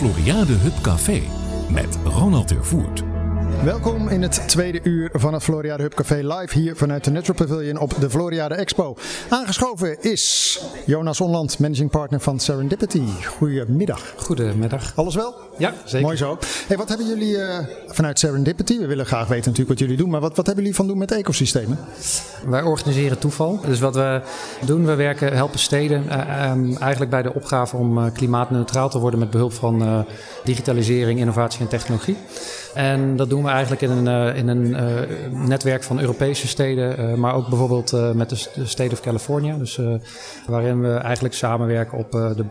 Floriade Hub Café met Ronald Tervoert. Welkom in het tweede uur van het Floriade Hub Café live hier vanuit de Natural Pavilion op de Floriade Expo. Aangeschoven is Jonas Onland, managing partner van Serendipity. Goedemiddag. Goedemiddag. Alles wel? Ja, zeker. Mooi zo. Hey, wat hebben jullie uh, vanuit Serendipity? We willen graag weten natuurlijk wat jullie doen, maar wat, wat hebben jullie van doen met ecosystemen? Wij organiseren toeval. Dus wat we doen, we werken, helpen steden uh, um, eigenlijk bij de opgave om uh, klimaatneutraal te worden met behulp van digitalisering, innovatie en technologie. En dat doen we eigenlijk in een, in een netwerk van Europese steden, maar ook bijvoorbeeld met de, de State of California. Dus waarin we eigenlijk samenwerken op de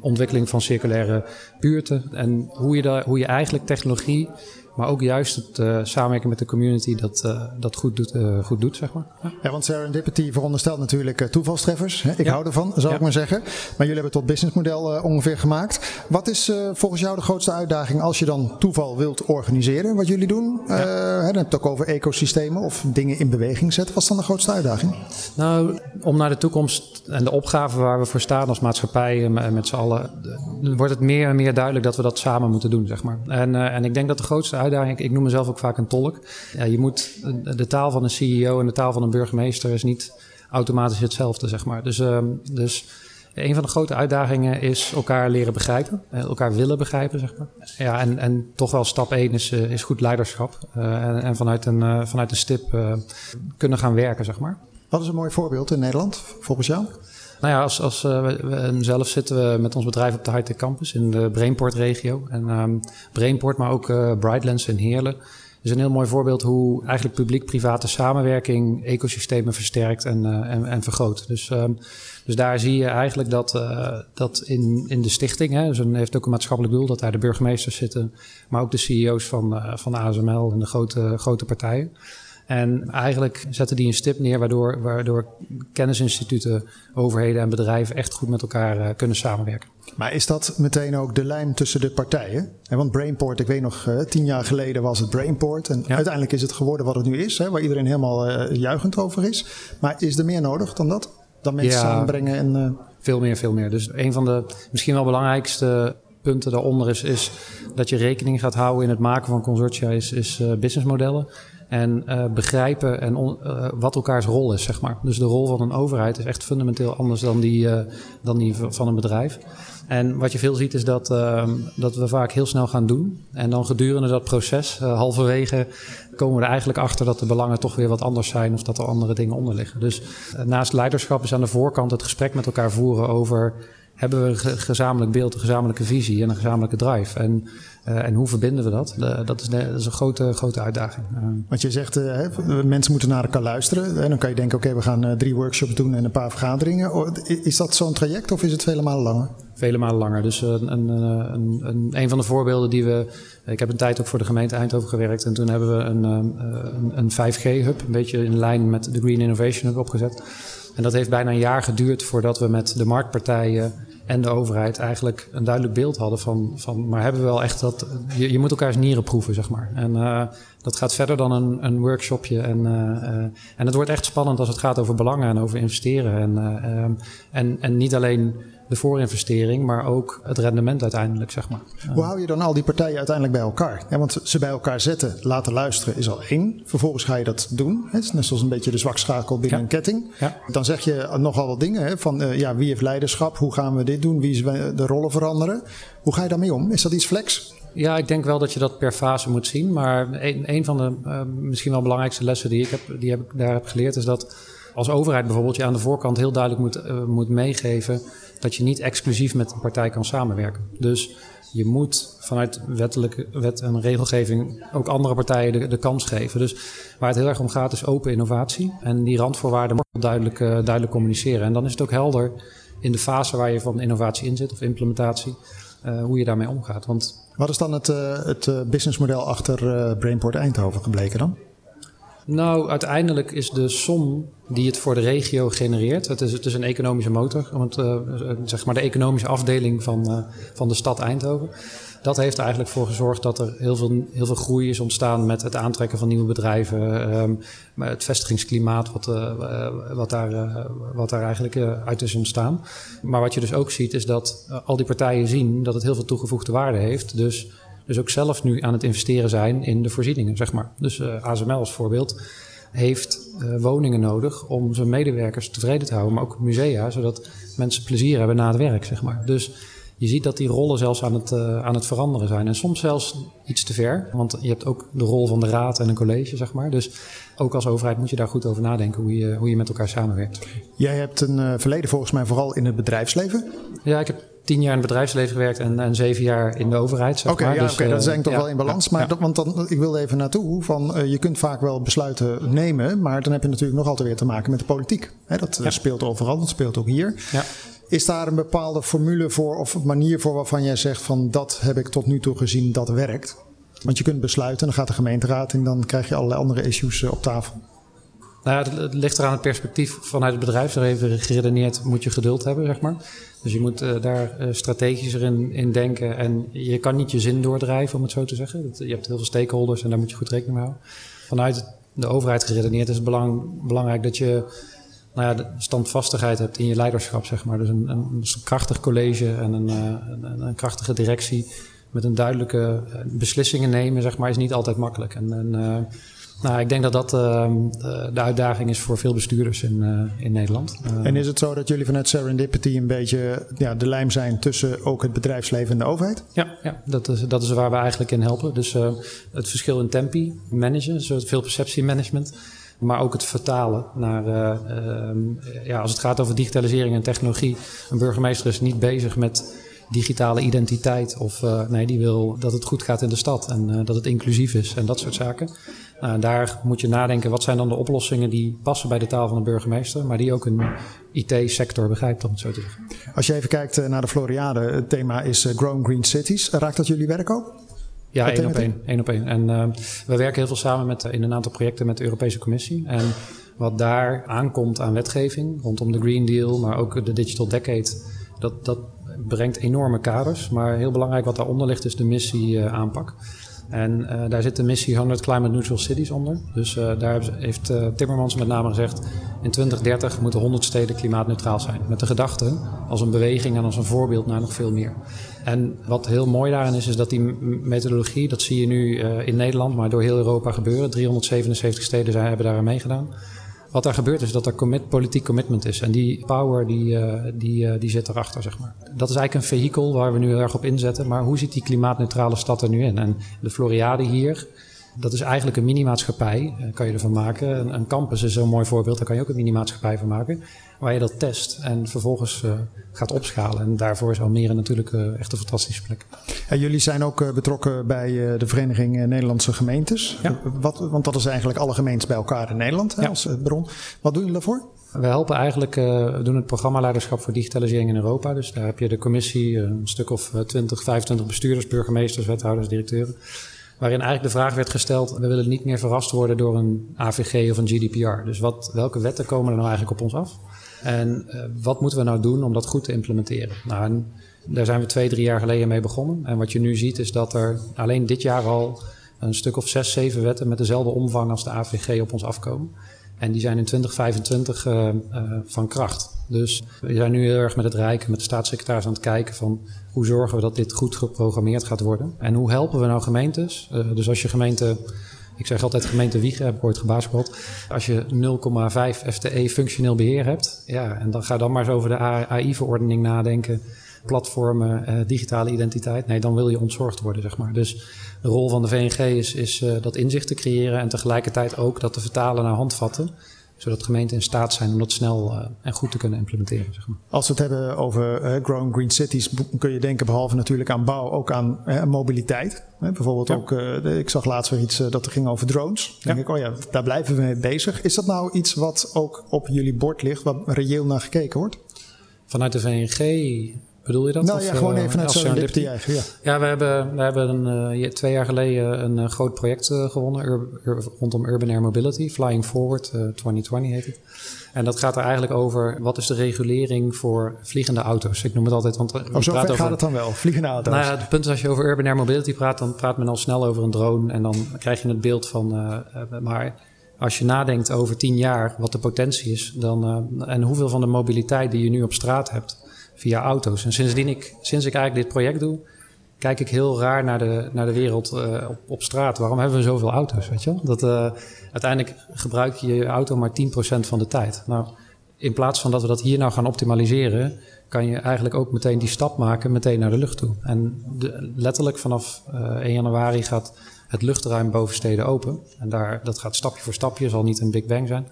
ontwikkeling van circulaire buurten. En hoe je, daar, hoe je eigenlijk technologie maar ook juist het uh, samenwerken met de community dat, uh, dat goed, doet, uh, goed doet, zeg maar. Ja, ja want Serendipity veronderstelt natuurlijk toevalstreffers. Hè? Ik ja. hou ervan, ja. ik maar zeggen. Maar jullie hebben het tot businessmodel ongeveer gemaakt. Wat is volgens jou de grootste uitdaging als je dan toeval wilt organiseren, wat jullie doen? Dan heb je het ook over ecosystemen of dingen in beweging zetten. Wat is dan de grootste uitdaging? Nou, om naar de toekomst en de opgave waar we voor staan als maatschappij met z'n allen, wordt het meer en meer duidelijk dat we dat samen moeten doen, zeg maar. En, en ik denk dat de grootste uitdaging. Ik noem mezelf ook vaak een tolk. Ja, je moet de taal van een CEO en de taal van een burgemeester is niet automatisch hetzelfde, zeg maar. Dus, uh, dus een van de grote uitdagingen is elkaar leren begrijpen, elkaar willen begrijpen, zeg maar. Ja, en, en toch wel stap één is, is goed leiderschap uh, en, en, vanuit een, vanuit een stip kunnen gaan werken, zeg maar. Wat is een mooi voorbeeld in Nederland, volgens jou? Nou ja, als, als, we, we, zelf zitten we met ons bedrijf op de Hightech Campus in de Brainport-regio. En um, Brainport, maar ook uh, Brightlands en Heerlen is een heel mooi voorbeeld hoe eigenlijk publiek-private samenwerking ecosystemen versterkt en, uh, en, en, vergroot. Dus, um, dus daar zie je eigenlijk dat, dat in, in de stichting, hè, dus heeft ook een maatschappelijk doel dat daar de burgemeesters zitten, maar ook de CEO's van, uh, van ASML en de grote, grote partijen. En eigenlijk zetten die een stip neer waardoor, waardoor kennisinstituten, overheden en bedrijven echt goed met elkaar uh, kunnen samenwerken. Maar is dat meteen ook de lijn tussen de partijen? En want Brainport, ik weet nog, uh, tien jaar geleden was het Brainport. En ja. uiteindelijk is het geworden wat het nu is, hè, waar iedereen helemaal uh, juichend over is. Maar is er meer nodig dan dat? Dan mensen ja, samenbrengen en. Veel meer, veel meer. Dus een van de misschien wel belangrijkste punten daaronder is, is dat je rekening gaat houden in het maken van consortia, is, is businessmodellen. En uh, begrijpen en uh, wat elkaars rol is, zeg maar. Dus de rol van een overheid is echt fundamenteel anders dan die, uh, dan die van een bedrijf. En wat je veel ziet is dat, dat we vaak heel snel gaan doen. En dan gedurende dat proces, halverwege, komen we er eigenlijk achter dat de belangen toch weer wat anders zijn of dat er andere dingen onder liggen. Dus naast leiderschap is aan de voorkant het gesprek met elkaar voeren over hebben we een gezamenlijk beeld, een gezamenlijke visie en een gezamenlijke drive. En, uh, en hoe verbinden we dat? Uh, dat, is, dat, is, een grote, grote uitdaging. Uh, Want je zegt, mensen moeten naar elkaar luisteren. En dan kan je denken, oké, okay, we gaan drie workshops doen en een paar vergaderingen. Is dat zo'n traject of is het vele malen langer? Vele malen langer. Dus een, een, een, een, van de voorbeelden die we... Ik heb een tijd ook voor de gemeente Eindhoven gewerkt. En toen hebben we een, een, een 5G-hub, een beetje in lijn met de Green Innovation Hub opgezet. En dat heeft bijna een jaar geduurd voordat we met de marktpartijen en de overheid eigenlijk een duidelijk beeld hadden van, van maar hebben we wel echt dat, je, je moet elkaars nieren proeven, zeg maar. En uh, dat gaat verder dan een, een workshopje. En, uh, uh, en het wordt echt spannend als het gaat over belangen en over investeren. En, um, en, en niet alleen de voorinvestering, maar ook het rendement uiteindelijk, zeg maar. Hoe hou je dan al die partijen uiteindelijk bij elkaar? Ja, want ze bij elkaar zetten, laten luisteren is al één. Vervolgens ga je dat doen. Het is net zoals een beetje de zwakschakel binnen ja. een ketting. Ja. Dan zeg je nogal wat dingen hè, van uh, ja, wie heeft leiderschap? Hoe gaan we dit doen? Wie is de rollen veranderen? Hoe ga je daarmee om? Is dat iets flex? Ja, ik denk wel dat je dat per fase moet zien. Maar een, van de uh, misschien wel belangrijkste lessen die ik, heb, die heb, daar heb geleerd is dat als overheid bijvoorbeeld je aan de voorkant heel duidelijk moet, uh, moet meegeven dat je niet exclusief met een partij kan samenwerken. Dus je moet vanuit wettelijke wet en regelgeving ook andere partijen de, de, kans geven. Dus waar het heel erg om gaat is open innovatie. En die randvoorwaarden moet duidelijk, uh, duidelijk communiceren. En dan is het ook helder in de fase waar je van innovatie in zit of implementatie, hoe je daarmee omgaat. Want Wat is dan het, uh, het businessmodel achter Brainport Eindhoven gebleken dan? Nou, uiteindelijk is de som die het voor de regio genereert. Het is, het is een economische motor, want, uh, zeg maar de economische afdeling van, uh, van de stad Eindhoven. Dat heeft er eigenlijk voor gezorgd dat er heel veel, heel veel groei is ontstaan met het aantrekken van nieuwe bedrijven. Um, het vestigingsklimaat wat, uh, wat, daar, wat daar eigenlijk uit is ontstaan. Maar wat je dus ook ziet is dat al die partijen zien dat het heel veel toegevoegde waarde heeft. Dus dus ook zelf nu aan het investeren zijn in de voorzieningen, zeg maar. Dus ASML als voorbeeld heeft woningen nodig om zijn medewerkers tevreden te houden, maar ook musea, zodat mensen plezier hebben na het werk, zeg maar. Dus je ziet dat die rollen zelfs aan het, uh, aan het veranderen zijn. En soms zelfs iets te ver, want je hebt ook de rol van de raad en een college, zeg maar. Dus ook als overheid moet je daar goed over nadenken hoe je, hoe je met elkaar samenwerkt. Jij hebt een uh, verleden volgens mij vooral in het bedrijfsleven. Ja, ik heb tien jaar in het bedrijfsleven gewerkt en, en zeven jaar in de overheid. Oké, okay, ja, dus, okay, dat is eigenlijk uh, toch ja, wel in balans. maar dat, want dan, ik wil even naartoe van uh, je kunt vaak wel besluiten nemen, maar dan heb je natuurlijk nog altijd weer te maken met de politiek. Hè, dat speelt overal, dat speelt ook hier. Is daar een bepaalde formule voor of manier voor waarvan jij zegt van dat heb ik tot nu toe gezien, dat werkt? Want je kunt besluiten, dan gaat de gemeenteraad en dan krijg je allerlei andere issues uh, op tafel. Nou ja, het, ligt eraan het perspectief vanuit het bedrijfsleven geredeneerd moet je geduld hebben, zeg maar. Dus je moet uh, daar uh, strategischer in, in, denken en je kan niet je zin doordrijven, om het zo te zeggen. Je hebt heel veel stakeholders en daar moet je goed rekening mee houden. Vanuit de overheid geredeneerd is het belang, belangrijk dat je nou ja, standvastigheid hebt in je leiderschap, zeg maar. Dus een, een krachtig college en een, uh, een, een, krachtige directie met een duidelijke beslissingen nemen, zeg maar, is niet altijd makkelijk. En, en nou, ik denk dat dat uh, de uitdaging is voor veel bestuurders in, uh, in Nederland. Uh, en is het zo dat jullie vanuit Serendipity een beetje ja, de lijm zijn tussen ook het bedrijfsleven en de overheid? Ja, ja dat, is, dat is waar we eigenlijk in helpen. Dus het verschil in tempi managen, dus veel perceptiemanagement. Maar ook het vertalen naar, ehm, ja, als het gaat over digitalisering en technologie. Een burgemeester is niet bezig met digitale identiteit. Of uh, nee, die wil dat het goed gaat in de stad en dat het inclusief is en dat soort zaken. Nou, daar moet je nadenken, wat zijn dan de oplossingen die passen bij de taal van de burgemeester, maar die ook een IT-sector begrijpt, om het zo te zeggen. Als je even kijkt naar de Floriade, het thema is Grown Green Cities. Raakt dat jullie werk ook? Ja, één op één. één op één. En we werken heel veel samen met, in een aantal projecten met de Europese Commissie. En wat daar aankomt aan wetgeving rondom de Green Deal, maar ook de Digital Decade, dat, dat brengt enorme kaders. Maar heel belangrijk wat daaronder ligt is de missie uh, aanpak. En uh, daar zit de missie 100 Climate Neutral Cities onder. Dus uh, daar heeft Timmermans met name gezegd... in 2030 moeten 100 steden klimaatneutraal zijn. Met de gedachte als een beweging en als een voorbeeld naar nog veel meer. En wat heel mooi daarin is, is dat die methodologie... dat zie je nu in Nederland, maar door heel Europa gebeuren. 377 steden zijn, hebben daar aan meegedaan wat daar gebeurt is dat er commit, politiek commitment is. En die power die, uh, die, uh, die zit erachter, zeg maar. Dat is eigenlijk een vehikel waar we nu heel erg op inzetten. Maar hoe ziet die klimaatneutrale stad er nu in? En de Floriade hier, dat is eigenlijk een minimaatschappij, uh, kan je ervan maken. Een, een, campus is zo'n mooi voorbeeld, daar kan je ook een minimaatschappij van maken. Waar je dat test en vervolgens uh, gaat opschalen. En daarvoor is Almere natuurlijk uh, echt een fantastische plek. Ja, jullie zijn ook betrokken bij de Vereniging Nederlandse Gemeentes. Ja. Wat, want dat is eigenlijk alle gemeentes bij elkaar in Nederland ja. als bron. Wat doen jullie daarvoor? We helpen eigenlijk, we doen het programma Leiderschap voor Digitalisering in Europa. Dus daar heb je de commissie, een stuk of 20, 25 bestuurders, burgemeesters, wethouders, directeuren. Waarin eigenlijk de vraag werd gesteld: we willen niet meer verrast worden door een AVG of een GDPR. Dus wat, welke wetten komen er nou eigenlijk op ons af? En uh, wat moeten we nou doen om dat goed te implementeren? Nou, daar zijn we twee, drie jaar geleden mee begonnen. En wat je nu ziet is dat er alleen dit jaar al een stuk of zes, zeven wetten met dezelfde omvang als de AVG op ons afkomen. En die zijn in 2025 uh, uh, van kracht. Dus we zijn nu heel erg met het Rijk en met de staatssecretaris aan het kijken van hoe zorgen we dat dit goed geprogrammeerd gaat worden. En hoe helpen we nou gemeentes? Uh, dus als je gemeente, ik zeg altijd gemeente Wiegen, heb ik ooit gebaasbald. Als je 0,5 FTE functioneel beheer hebt, ja, en dan ga dan maar eens over de AI-verordening nadenken platformen, uh, digitale identiteit. Nee, dan wil je ontzorgd worden, zeg maar. Dus de rol van de VNG is, is uh, dat inzicht te creëren en tegelijkertijd ook dat te vertalen naar handvatten zodat gemeenten in staat zijn om dat snel uh, en goed te kunnen implementeren. Zeg maar. Als we het hebben over uh, Growing Green Cities, kun je denken behalve natuurlijk aan bouw ook aan uh, mobiliteit. bijvoorbeeld ja. ook, ik zag laatst weer iets dat er ging over drones. Dan ja. denk ik, oh ja, daar blijven we mee bezig. Is dat nou iets wat ook op jullie bord ligt, waar reëel naar gekeken wordt? Vanuit de VNG Bedoel je dat? Nou ja, gewoon even naar serendipity Ja. ja, we hebben, we hebben een, twee jaar geleden een groot project gewonnen rondom Urban Air Mobility. Flying Forward 2020 heet het. En dat gaat er eigenlijk over wat is de regulering voor vliegende auto's. Ik noem het altijd. Want oh, zo ver over, gaat het dan wel, vliegende auto's. Nou ja, het punt is als je over urban air mobility praat, dan praat men al snel over een drone. En dan krijg je het beeld van. Uh, maar als je nadenkt over tien jaar wat de potentie is, dan, uh, en hoeveel van de mobiliteit die je nu op straat hebt via auto's. En sindsdien ik, sinds ik eigenlijk dit project doe, kijk ik heel raar naar de, naar de wereld uh, op, op straat. Waarom hebben we zoveel auto's? Weet je? Dat, uh, uiteindelijk gebruik je je auto maar 10% van de tijd. Nou, in plaats van dat we dat hier nou gaan optimaliseren, kan je eigenlijk ook meteen die stap maken, meteen naar de lucht toe. En de, letterlijk vanaf uh, eh, 1 januari gaat het luchtruim boven steden open. En daar, dat gaat stapje voor stapje, zal niet een Big Bang zijn.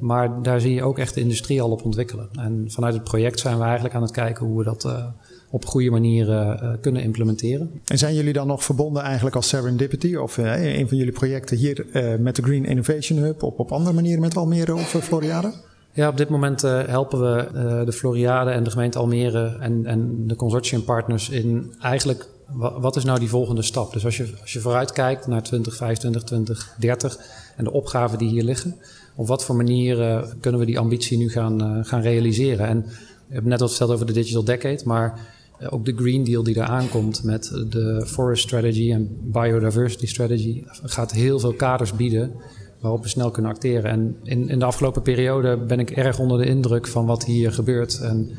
Maar daar zie je ook echt de industrie al op ontwikkelen. En vanuit het project zijn we eigenlijk aan het kijken hoe we dat uh, op goede manier uh, kunnen implementeren. En zijn jullie dan nog verbonden eigenlijk als Serendipity of uh, een van jullie projecten hier met de Green Innovation Hub of op andere manieren met Almere of Floriade? Ja, op dit moment helpen we de Floriade en de gemeente Almere en, en de consortiumpartners in eigenlijk wat is nou die volgende stap? Dus als je, als je vooruit kijkt naar 2025, 2030 en de opgaven die hier liggen, op wat voor manier kunnen we die ambitie nu gaan, gaan realiseren? En we hebben net wat verteld over de Digital Decade, maar eh, ook de Green Deal die daar aankomt met de Forest Strategy en Biodiversity Strategy gaat heel veel kaders bieden waarop we snel kunnen acteren. En in, in de afgelopen periode ben ik erg onder de indruk van wat hier gebeurt. En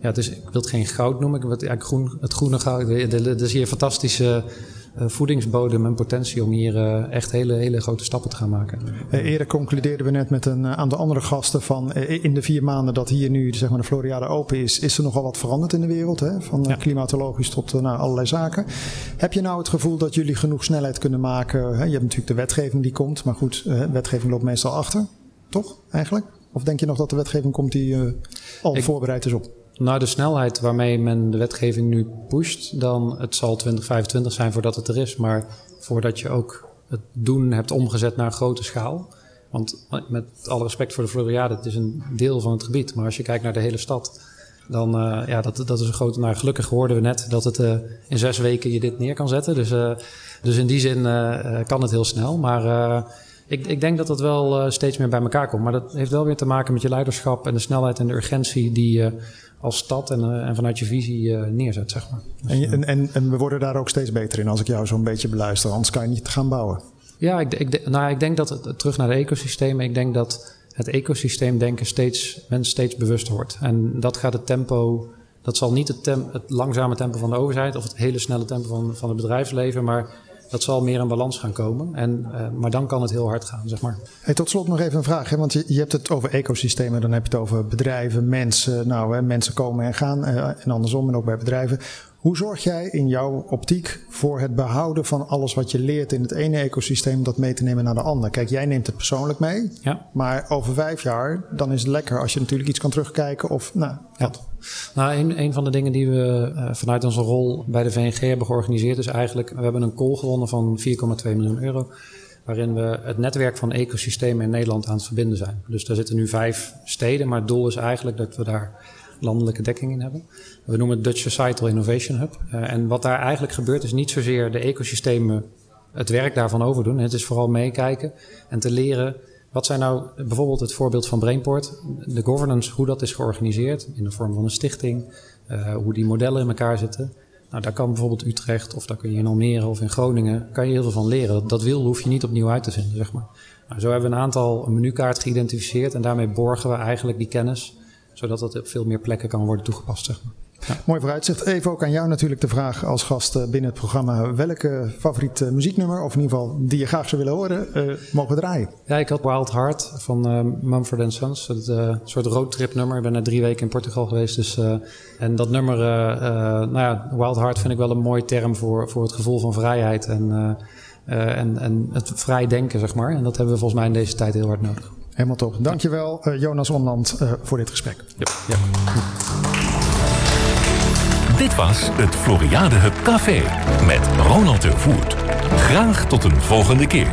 ja, dus ik wil het geen goud noemen, ik wil het, eigenlijk groen, het groene goud. Er is hier fantastische eh, voedingsbodem en potentie om hier eh, echt hele, hele grote stappen te gaan maken. Uh, eerder concludeerden we net met een aantal andere gasten van in de vier maanden dat hier nu zeg maar, de Floriade open is, is er nogal wat veranderd in de wereld. Hè? Van klimatologisch tot nou, allerlei zaken. Heb je nou het gevoel dat jullie genoeg snelheid kunnen maken? Hè? Je hebt natuurlijk de wetgeving die komt, maar goed, wetgeving loopt meestal achter. Toch eigenlijk? Of denk je nog dat de wetgeving komt die al voorbereid is op? Nou, de snelheid waarmee men de wetgeving nu pusht, dan het zal 2025 zijn voordat het er is. Maar voordat je ook het doen hebt omgezet naar grote schaal. Want met alle respect voor de Floriade, het is een deel van het gebied. Maar als je kijkt naar de hele stad, dan uh, ja, dat, dat is een grote. Nou, gelukkig hoorden we net dat het uh, in zes weken je dit neer kan zetten. Dus, uh, dus in die zin kan het heel snel. Maar ik, ik, denk dat dat wel steeds meer bij elkaar komt. Maar dat heeft wel weer te maken met je leiderschap en de snelheid en de urgentie die je als stad en, eh, en vanuit je visie uh, neerzet, zeg maar. Dus, en, en, en, en, we worden daar ook steeds beter in als ik jou zo'n beetje beluister. Anders kan je niet gaan bouwen. Ja, ik, ik, nou, ik denk dat het, terug naar de ecosystemen. Ik denk dat het ecosysteemdenken steeds, mensen steeds bewuster wordt. En dat gaat het tempo. Dat zal niet het, het langzame tempo van de overheid of het hele snelle tempo van, van het bedrijfsleven, maar dat zal meer in balans gaan komen. En, uh, maar dan kan het heel hard gaan, zeg maar. Hey, tot slot nog even een vraag. Hè? Want je, je hebt het over ecosystemen, dan heb je het over bedrijven, mensen. Nou, hè, mensen komen en gaan uh, en andersom en ook bij bedrijven. Hoe zorg jij in jouw optiek voor het behouden van alles wat je leert in het ene ecosysteem, dat mee te nemen naar de ander? Kijk, jij neemt het persoonlijk mee, ja. maar over vijf jaar, dan is het lekker als je natuurlijk iets kan terugkijken of nou, ja. Nou, een, een van de dingen die we uh, vanuit onze rol bij de VNG hebben georganiseerd is eigenlijk, we hebben een call gewonnen van 4,2 miljoen euro waarin we het netwerk van ecosystemen in Nederland aan het verbinden zijn. Dus daar zitten nu vijf steden, maar het doel is eigenlijk dat we daar landelijke dekking in hebben. We noemen het Dutch Societal Innovation Hub. Uh, en wat daar eigenlijk gebeurt is niet zozeer de ecosystemen het werk daarvan overdoen. Het is vooral meekijken en te leren wat zijn nou bijvoorbeeld het voorbeeld van Brainport, de governance, hoe dat is georganiseerd in de vorm van een stichting, uh, hoe die modellen in elkaar zitten. Nou, daar kan bijvoorbeeld Utrecht of daar kun je in Almere of in Groningen kan je heel veel van leren. Dat wiel hoef je niet opnieuw uit te vinden, zeg maar. Nou, zo hebben we een aantal menukaart geïdentificeerd en daarmee borgen we eigenlijk die kennis zodat dat op veel meer plekken kan worden toegepast. Zeg maar. Ja. Mooi vooruitzicht. Even ook aan jou natuurlijk de vraag als gast eh, binnen het programma. Welke favoriete muzieknummer, of in ieder geval die je graag zou willen horen, uh, mogen we draaien? Ja, ik had Wild Heart van uh, Mumford Sons. Uh, soort roadtrip nummer. Ik ben net drie weken in Portugal geweest. Dus, en dat nummer, nou ja, Wild Heart vind ik wel een mooi term voor, voor het gevoel van vrijheid. En, en, en het vrij denken, zeg maar. En dat hebben we volgens mij in deze tijd heel hard nodig. Helemaal top. Dankjewel uh, Jonas Onland uh, voor dit gesprek. Ja. Dit was het Floriade Hub Café met Ronald de Voert. Graag tot een volgende keer.